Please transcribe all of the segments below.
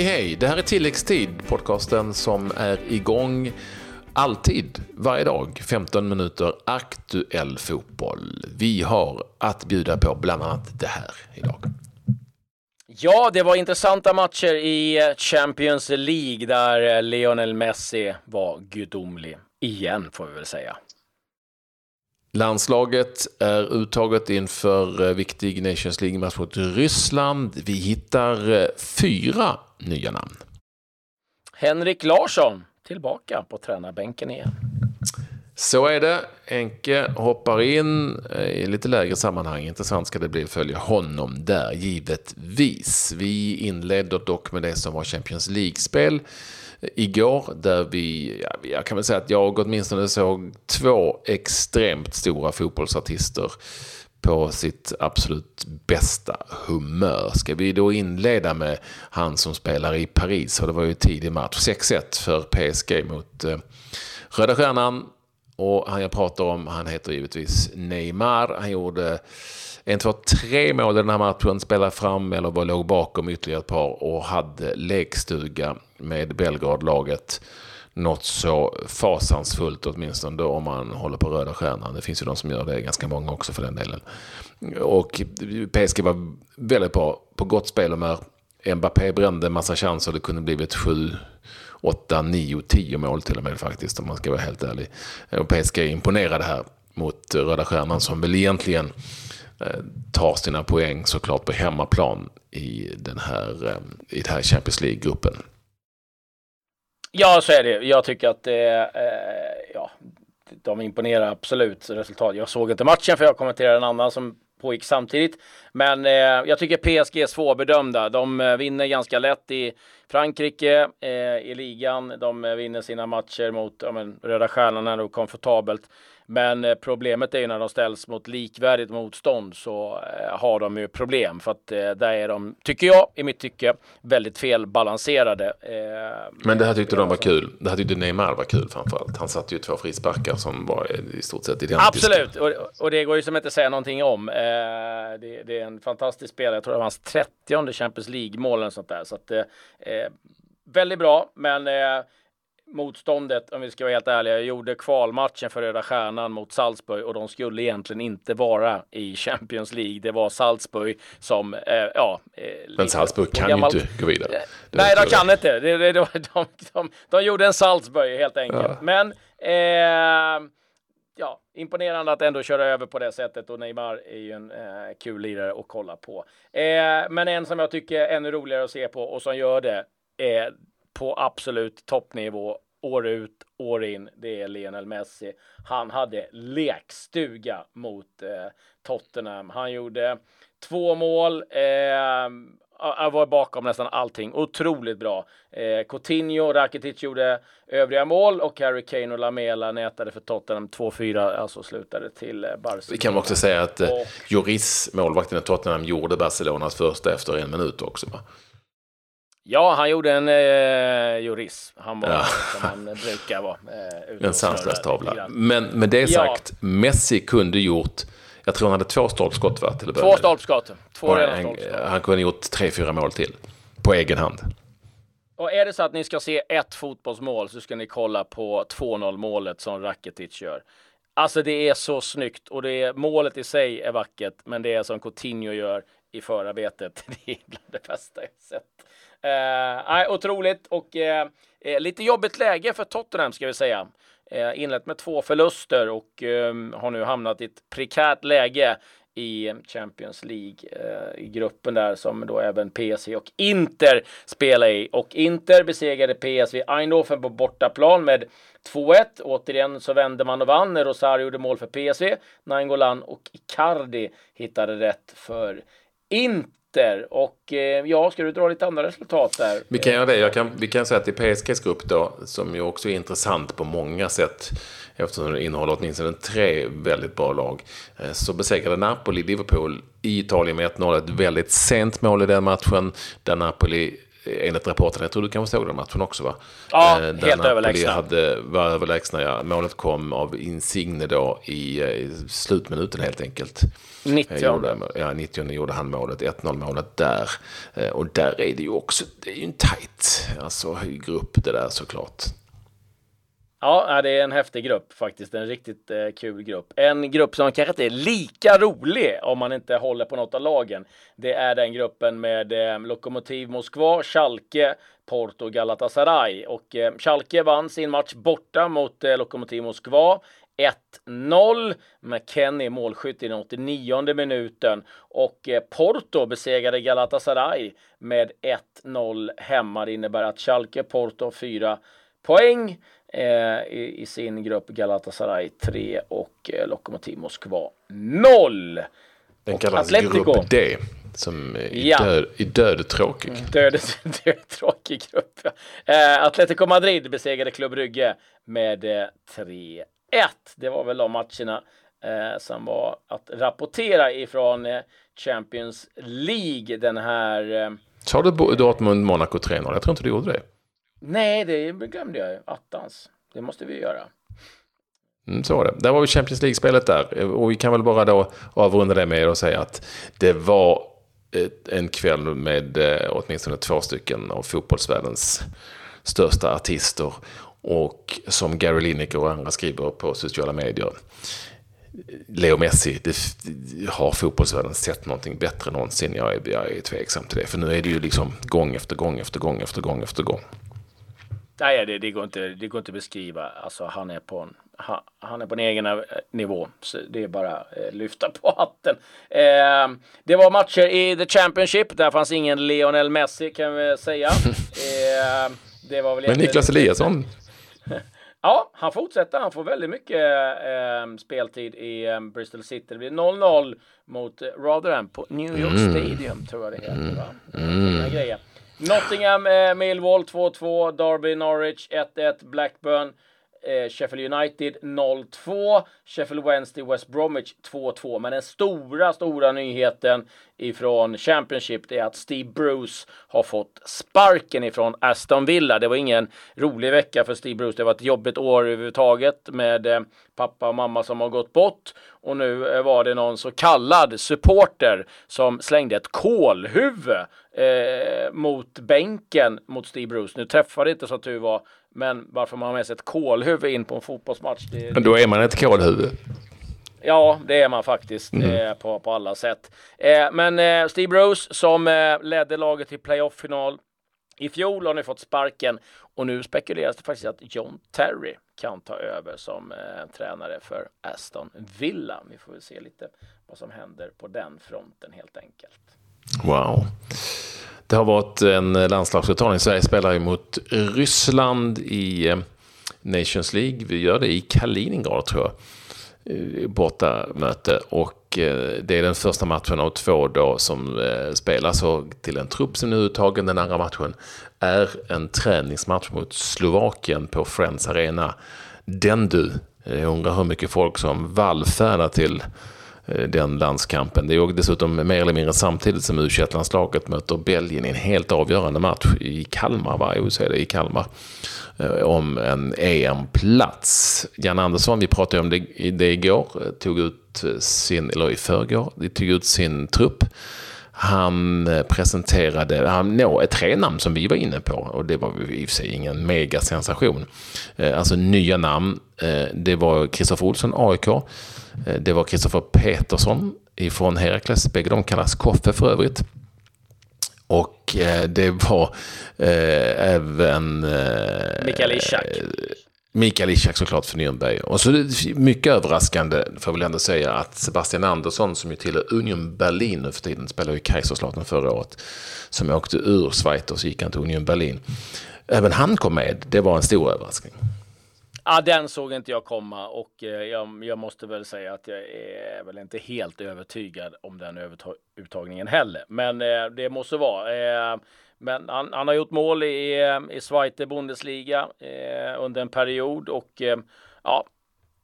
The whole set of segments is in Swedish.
Hej hej! Det här är Tilläggstid, podcasten som är igång alltid, varje dag, 15 minuter aktuell fotboll. Vi har att bjuda på bland annat det här idag. Ja, det var intressanta matcher i eh, Champions League där eh, Lionel Messi var gudomlig. Igen, får vi väl säga. Landslaget är uttaget inför eh, viktig Nations League-match mot Ryssland. Vi hittar eh, fyra nya namn. Henrik Larsson tillbaka på tränarbänken igen. Så är det. Enke hoppar in eh, i lite lägre sammanhang. Intressant ska det bli att följa honom där, givetvis. Vi inledde dock med det som var Champions League-spel igår där vi, ja, jag kan väl säga att jag åtminstone såg två extremt stora fotbollsartister på sitt absolut bästa humör. Ska vi då inleda med han som spelar i Paris, och det var ju tidig match, 6-1 för PSG mot eh, Röda Stjärnan. Och han jag pratar om, han heter givetvis Neymar. Han gjorde en, två, tre mål i den här matchen, spelade fram eller var låg bakom ytterligare ett par och hade lekstuga med Belgrad-laget. Något så fasansfullt åtminstone då om man håller på Röda Stjärnan. Det finns ju de som gör det, ganska många också för den delen. Och PSG var väldigt bra på gott spelhumör. Mbappé brände en massa chanser, det kunde blivit sju, åtta, nio, tio mål till och med faktiskt om man ska vara helt ärlig. Och PSG imponerade här mot Röda Stjärnan som väl egentligen Eh, tar sina poäng såklart på hemmaplan i den här, eh, i den här Champions League-gruppen. Ja, så är det. Jag tycker att det, eh, ja, de imponerar absolut resultat. Jag såg inte matchen för jag kommenterade en annan som pågick samtidigt. Men eh, jag tycker PSG är svårbedömda. De eh, vinner ganska lätt i Frankrike eh, i ligan. De vinner sina matcher mot ja, men, Röda Stjärnan är nog komfortabelt. Men eh, problemet är ju när de ställs mot likvärdigt motstånd så eh, har de ju problem för att eh, där är de, tycker jag, i mitt tycke, väldigt felbalanserade. Men det här tyckte de var kul. Det här tyckte Neymar var kul framförallt. Han satte ju två frisparkar som var i stort sett identiska. Absolut, och, och det går ju som inte säga någonting om. Det, det är en fantastisk spelare. Jag tror det var hans 30 Champions League-mål eller sånt där. Så att, väldigt bra, men motståndet, om vi ska vara helt ärliga, gjorde kvalmatchen för Röda Stjärnan mot Salzburg och de skulle egentligen inte vara i Champions League. Det var Salzburg som, eh, ja. Eh, Men Salzburg kan gammalt... ju inte gå vidare. Det Nej, de kan inte. De, de, de, de, gjorde en Salzburg helt enkelt. Ja. Men eh, ja, imponerande att ändå köra över på det sättet och Neymar är ju en eh, kul lirare att kolla på. Eh, men en som jag tycker är ännu roligare att se på och som gör det eh, på absolut toppnivå år ut, år in. Det är Lionel Messi. Han hade lekstuga mot eh, Tottenham. Han gjorde två mål. Eh, var bakom nästan allting. Otroligt bra. Eh, Coutinho, Rakitic gjorde övriga mål och Harry Kane och Lamela nätade för Tottenham 2-4, alltså slutade till eh, Barcelona. Vi kan också säga att eh, och, Joris, målvakten i Tottenham, gjorde Barcelonas första efter en minut också. Va? Ja, han gjorde en eh, juris. Han var ja. som han brukar vara. Eh, en sanslös tavla. Men med det sagt, ja. Messi kunde gjort, jag tror han hade två stolpskott va? Till två stolpskott. Två rena stolpskott. Han kunde gjort tre, fyra mål till. På egen hand. Och är det så att ni ska se ett fotbollsmål så ska ni kolla på 2-0 målet som Rakitic gör. Alltså det är så snyggt och det är, målet i sig är vackert, men det är som Coutinho gör i förarbetet. Det är bland det bästa jag sett. Eh, otroligt och eh, eh, lite jobbigt läge för Tottenham ska vi säga. Eh, inlett med två förluster och eh, har nu hamnat i ett prekärt läge i Champions League eh, i gruppen där som då även PSV och Inter spelar i. Och Inter besegrade PSV Eindhoven på bortaplan med 2-1. Återigen så vände man och vann. Rosario gjorde mål för PSV. Nangolan och Icardi hittade rätt för Inter. Och eh, ja, ska du dra lite andra resultat där? Vi kan göra det. Jag kan, vi kan säga att i PSGs grupp då, som ju också är intressant på många sätt, eftersom det innehåller åtminstone tre väldigt bra lag, eh, så besegrade Napoli Liverpool i Italien med 1-0. Ett väldigt sent mål i den matchen, där Napoli enligt rapporten, jag tror du kanske såg den matchen också va? Ja, eh, helt Napoli överlägsna. Hade, var överlägsna, ja. Målet kom av Insigne då i, i slutminuten helt enkelt. 90. Gjorde, ja, 90 gjorde han målet, 1-0 målet där. Och där är det ju också, det är ju en tajt alltså, grupp det där såklart. Ja, äh, det är en häftig grupp faktiskt. En riktigt eh, kul grupp. En grupp som kanske inte är lika rolig om man inte håller på något av lagen. Det är den gruppen med eh, Lokomotiv Moskva, Schalke, Porto Galatasaray. Och eh, Schalke vann sin match borta mot eh, Lokomotiv Moskva. 1-0 med Kenny målskytt i den 89 minuten och eh, Porto besegrade Galatasaray med 1-0 hemma. Det innebär att Schalke Porto 4 poäng i, i, sin grupp Galatasaray 3 och eh, Lokomotiv Moskva 0. Den kallas Atletico. grupp D. Som är ja. död, död tråkig. Mm, död, död tråkig grupp. Eh, Atletico Madrid besegrade Club Brygge med eh, 3-1. Det var väl de matcherna eh, som var att rapportera ifrån eh, Champions League den här. Eh, Sa du Dortmund Monaco 3-0? Jag tror inte du gjorde det. Nej, det glömde jag. Attans. Det måste vi göra. Mm, så var det. Där var vi Champions League-spelet där. Och vi kan väl bara då avrunda det med att säga att det var eh, en kväll med eh, åtminstone två stycken av fotbollsvärldens största artister. Och som Gary Lineker och andra skriver på sociala medier. Leo Messi, det, har fotbollsvärlden sett någonting bättre någonsin? Jag är, jag är tveksam till det. För nu är det ju liksom gång efter gång efter gång efter gång efter gång. Nej, det, det, går inte, det går inte att beskriva. Alltså, han, är på en, han, han är på en egen eh, nivå. Så det är bara eh, lyfta på hatten. Eh, det var matcher i The Championship. Där fanns ingen Lionel Messi kan vi säga. Eh, det var väl Men Niklas Eliasson? ja, han fortsätter. Han får väldigt mycket eh, speltid i eh, Bristol City. Det blir 0-0 mot Rotherham på New York mm. Stadium, tror jag det heter. Va? Mm. Nottingham, eh, Millwall 2-2, Derby, Norwich 1-1, Blackburn, eh, Sheffield United 0-2, Sheffield Wednesday, West Bromwich 2-2. Men den stora, stora nyheten ifrån Championship det är att Steve Bruce har fått sparken ifrån Aston Villa. Det var ingen rolig vecka för Steve Bruce. Det var ett jobbigt år överhuvudtaget med eh, pappa och mamma som har gått bort. Och nu eh, var det någon så kallad supporter som slängde ett kolhuvud eh, mot bänken mot Steve Bruce. Nu träffade det inte så tur var, men varför man har med sig ett kolhuvud in på en fotbollsmatch. Det, men då är man ett kolhuvud. Ja, det är man faktiskt mm. eh, på, på alla sätt. Eh, men eh, Steve Bruce som eh, ledde laget till playoff-final i fjol har nu fått sparken och nu spekuleras det faktiskt att John Terry kan ta över som eh, tränare för Aston Villa. Vi får väl se lite vad som händer på den fronten helt enkelt. Wow. Det har varit en landslagsuttagning. Sverige spelar ju mot Ryssland i eh, Nations League. Vi gör det i Kaliningrad tror jag. Eh, bortamöte och eh, det är den första matchen av två då som eh, spelas till en trupp som nu är uttagen. Den andra matchen är en träningsmatch mot Slovakien på Friends Arena. Den du, jag undrar hur mycket folk som vallfärdar till Eh, den landskampen. Det är dessutom mer eller mindre samtidigt som u landslaget möter Belgien i en helt avgörande match i Kalmar, va? Jo, så är det i Kalmar. Eh, om en EM-plats. Jan Andersson, vi pratade om det, det igår, eh, tog ut sin, eller i förrgår, tog ut sin trupp. Han eh, presenterade han, no, tre namn som vi var inne på och det var i och för sig ingen megasensation. Eh, alltså nya namn. Eh, det var Kristoffer Olsson, AIK. Det var Kristoffer Petersson ifrån Herakles. Bägge de kallas Koffe för övrigt. Och det var eh, även... Eh, Mikael Ishak. Mikael Ishak såklart för Nürnberg. Och så mycket överraskande, får jag väl ändå säga, att Sebastian Andersson som ju tillhör Union Berlin nu för tiden, spelade ju Kaiserslautern förra året, som åkte ur Schweiz och så gick han till Union Berlin. Även han kom med, det var en stor överraskning. Ja, den såg inte jag komma och eh, jag, jag, måste väl säga att jag är väl inte helt övertygad om den uttagningen heller. Men eh, det måste vara. Eh, men han, han, har gjort mål i, i Zweite Bundesliga eh, under en period och eh, ja,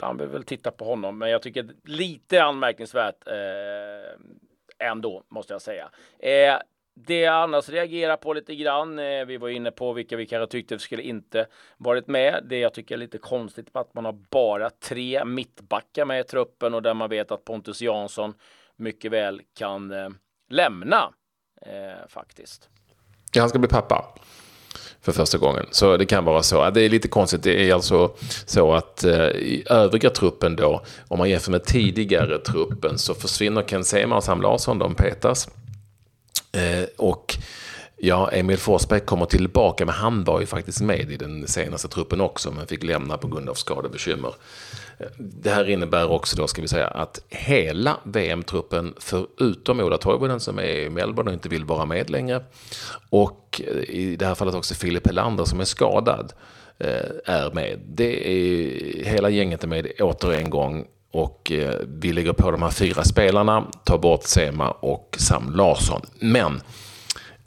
han vill väl titta på honom. Men jag tycker lite anmärkningsvärt eh, ändå, måste jag säga. Eh, det jag annars reagerar på lite grann, eh, vi var inne på vilka vi kanske tyckte skulle inte varit med. Det jag tycker är lite konstigt med att man har bara tre mittbackar med i truppen och där man vet att Pontus Jansson mycket väl kan eh, lämna eh, faktiskt. Ja, han ska bli pappa för första gången. Så det kan vara så. Det är lite konstigt. Det är alltså så att eh, i övriga truppen då, om man jämför med tidigare truppen, så försvinner Ken Sema och Sam Larsson, de petas. Eh, och ja, Emil Forsberg kommer tillbaka, men han var ju faktiskt med i den senaste truppen också, men fick lämna på grund av skadebekymmer. Eh, det här innebär också då, ska vi säga, att hela VM-truppen, förutom Ola Toivonen som är i Melbourne och inte vill vara med längre, och eh, i det här fallet också Filip Helander som är skadad, eh, är med. Det är, hela gänget är med åter en gång och vi lägger på de här fyra spelarna, tar bort Sema och Sam Larsson. Men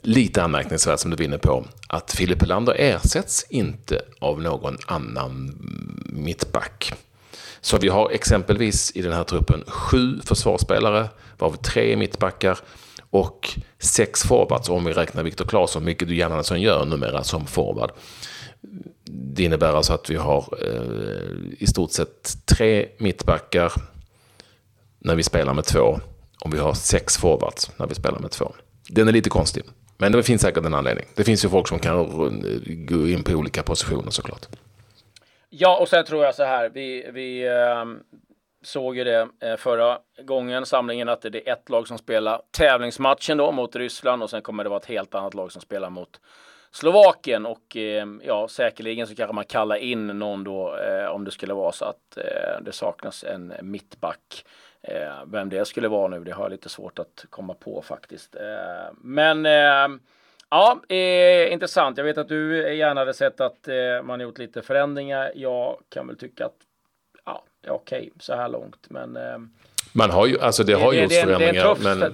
lite anmärkningsvärt som du vinner på, att Filip Helander ersätts inte av någon annan mittback. Så vi har exempelvis i den här truppen sju försvarsspelare, varav tre mittbackar och sex forwards om vi räknar Viktor Claesson, vilket du gärna gör numera som forward. Det innebär alltså att vi har eh, i stort sett tre mittbackar när vi spelar med två. Om vi har sex forwards när vi spelar med två. Den är lite konstig. Men det finns säkert en anledning. Det finns ju folk som kan gå in på olika positioner såklart. Ja, och sen tror jag så här. Vi, vi eh, såg ju det eh, förra gången, samlingen, att det är ett lag som spelar tävlingsmatchen då mot Ryssland och sen kommer det vara ett helt annat lag som spelar mot Slovakien och eh, ja, säkerligen så kanske man kallar in någon då eh, om det skulle vara så att eh, det saknas en mittback vem det skulle vara nu, det har jag lite svårt att komma på faktiskt. men ja, intressant. Jag vet att du gärna hade sett att man gjort lite förändringar. Jag kan väl tycka att ja, det är okej okay, så här långt, men man har ju, alltså det, det har det, gjorts det, förändringar. Det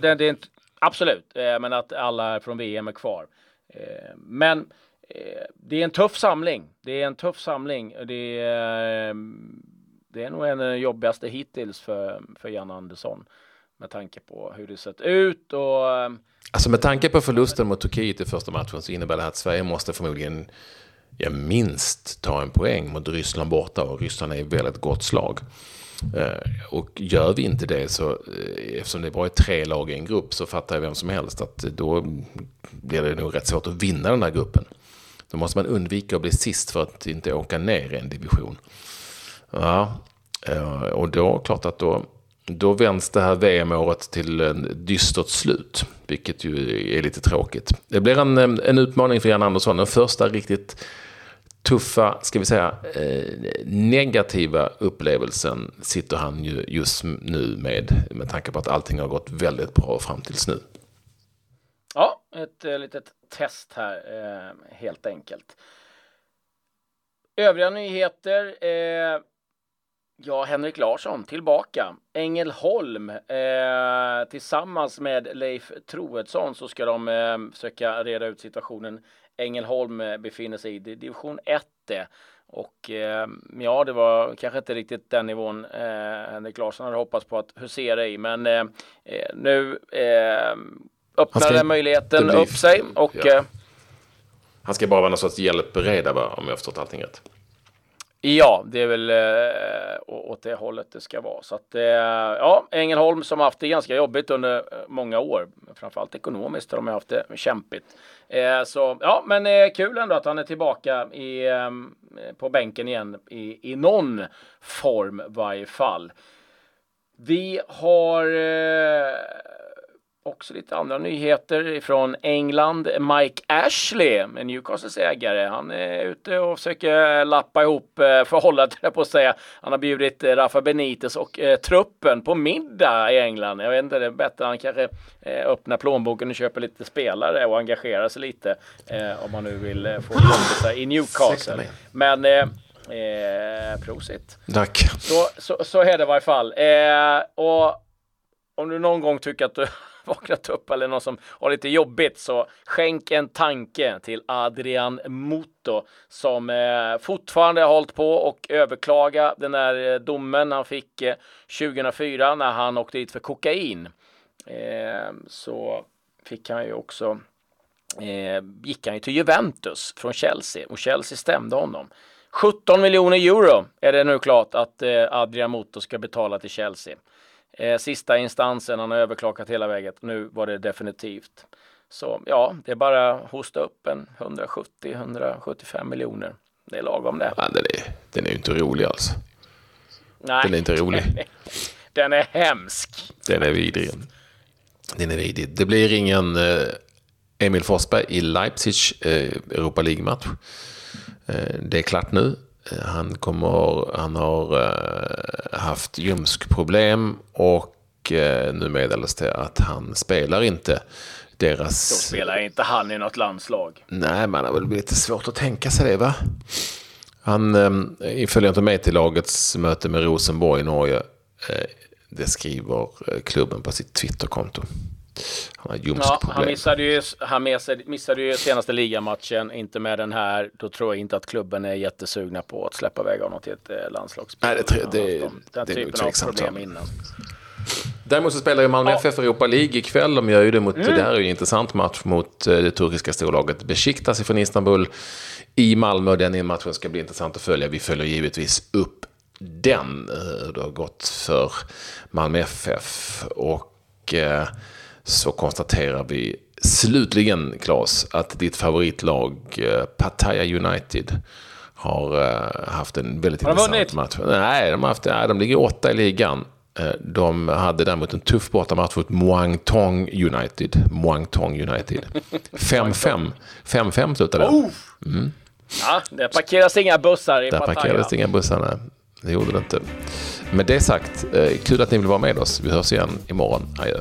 är tuff, men... absolut, men att alla från VM är kvar. Eh, men eh, det är en tuff samling. Det är en tuff samling. Det är, det är nog en av de jobbigaste hittills för, för Jan Andersson med tanke på hur det sett ut och ehm, Alltså med tanke på förlusten mot Turkiet i första matchen så innebär det att Sverige måste förmodligen ja, minst ta en poäng mot Ryssland borta och Ryssland är i väldigt gott slag. Eh, och gör vi inte det så, eh, eftersom det bara är tre lag i en grupp, så fattar jag vem som helst att då blir det nog rätt svårt att vinna den här gruppen. Då måste man undvika att bli sist för att inte åka ner i en division. Ja, eh, och då, klart att då, då vänds det här VM-året till en dystert slut, vilket ju är lite tråkigt. Det blir en, eh, en utmaning för Jan Andersson, den första riktigt tuffa, ska vi säga, eh, negativa upplevelsen sitter han ju just nu med, med tanke på att allting har gått väldigt bra fram tills nu. Ja, ett eh, litet test här helt enkelt. Övriga nyheter. Eh, ja, Henrik Larsson tillbaka. Ängelholm eh, tillsammans med Leif Troedsson så ska de eh, försöka reda ut situationen Ängelholm eh, befinner sig i division 1 och eh, ja, det var kanske inte riktigt den nivån eh, Henrik Larsson hade hoppats på att husera i, men eh, eh nu eh, öppnade möjligheten bli... upp sig och ja. Han ska bara vara någon sorts hjälpreda, om jag har förstått allting rätt. Ja, det är väl eh, åt det hållet det ska vara. Så att eh, ja, Ängelholm som haft det ganska jobbigt under eh, många år, framförallt ekonomiskt har de haft det kämpigt. Eh, så ja, men eh, kul ändå att han är tillbaka i, eh, på bänken igen i, i någon form varje fall. Vi har eh, också lite andra nyheter från England. Mike Ashley, Newcastles ägare, han är ute och försöker lappa ihop eh, förhållandet, på att säga. Han har bjudit eh, Rafa Benitez och eh, truppen på middag i England. Jag vet inte, det är bättre han kanske eh, öppnar plånboken och köper lite spelare och engagerar sig lite eh, om man nu vill eh, få kompisar i Newcastle. Men eh, eh, prosit. Tack. Så, så, så är det i varje fall. Eh, och om du någon gång tycker att du vaknat upp eller någon som har lite jobbigt så skänk en tanke till Adrian Muto som eh, fortfarande har hållit på och överklaga den där eh, domen han fick eh, 2004 när han åkte dit för kokain. Eh, så fick han ju också eh, gick han ju till Juventus från Chelsea och Chelsea stämde honom. 17 miljoner euro är det nu klart att eh, Adrian Muto ska betala till Chelsea. Eh, sista instansen, han har överklagat hela vägen. Nu var det definitivt. Så ja, det är bara att hosta upp en 170-175 miljoner. Det är lagom det. Ja, den, är, den är inte rolig alls. Nej. Den är inte rolig. den är hemsk. Den är vidrig. Den är vidrig. Det blir ingen eh, Emil Forsberg i Leipzig eh, Europa League-match. Eh, det är klart nu. Han, kommer, han har eh, haft ljumskproblem och eh, nu meddelas det att han spelar inte deras... Då spelar inte han i något landslag. Nej, man har väl lite svårt att tänka sig det va? Han eh, följer inte med till lagets möte med Rosenborg i Norge. Eh, det skriver eh, klubben på sitt Twitterkonto. Han har ja, han missade ju, han missade, ju senaste ligamatchen, inte med den här. Då tror jag inte att klubben är jättesugna på att släppa iväg honom till ett eh, landslagsspel. Nej, det, det, den det, typen av problem innan. Däremot så spelar ju Malmö ja. FF Europa League ikväll. De gör ju det mot, mm. det här är ju en intressant match mot eh, det turkiska storlaget Besiktas från Istanbul i Malmö. Den matchen ska bli intressant att följa. Vi följer givetvis upp den, hur eh, det har gått för Malmö FF. Och eh, så konstaterar vi slutligen, Claes, att ditt favoritlag eh, Pattaya United har eh, haft en väldigt har intressant match. Nej, de, har haft, nej, de ligger åtta i ligan. Eh, de hade däremot en tuff bortamatch mot Muang Thong United. Muang Thong United. 5-5. 5-5 slutade det. Mm. Ja, det parkeras inga bussar i Där Pattaya. parkeras inga bussar, nej. Det gjorde det inte. Med det sagt, kul att ni vill vara med oss. Vi hörs igen imorgon. Adjö.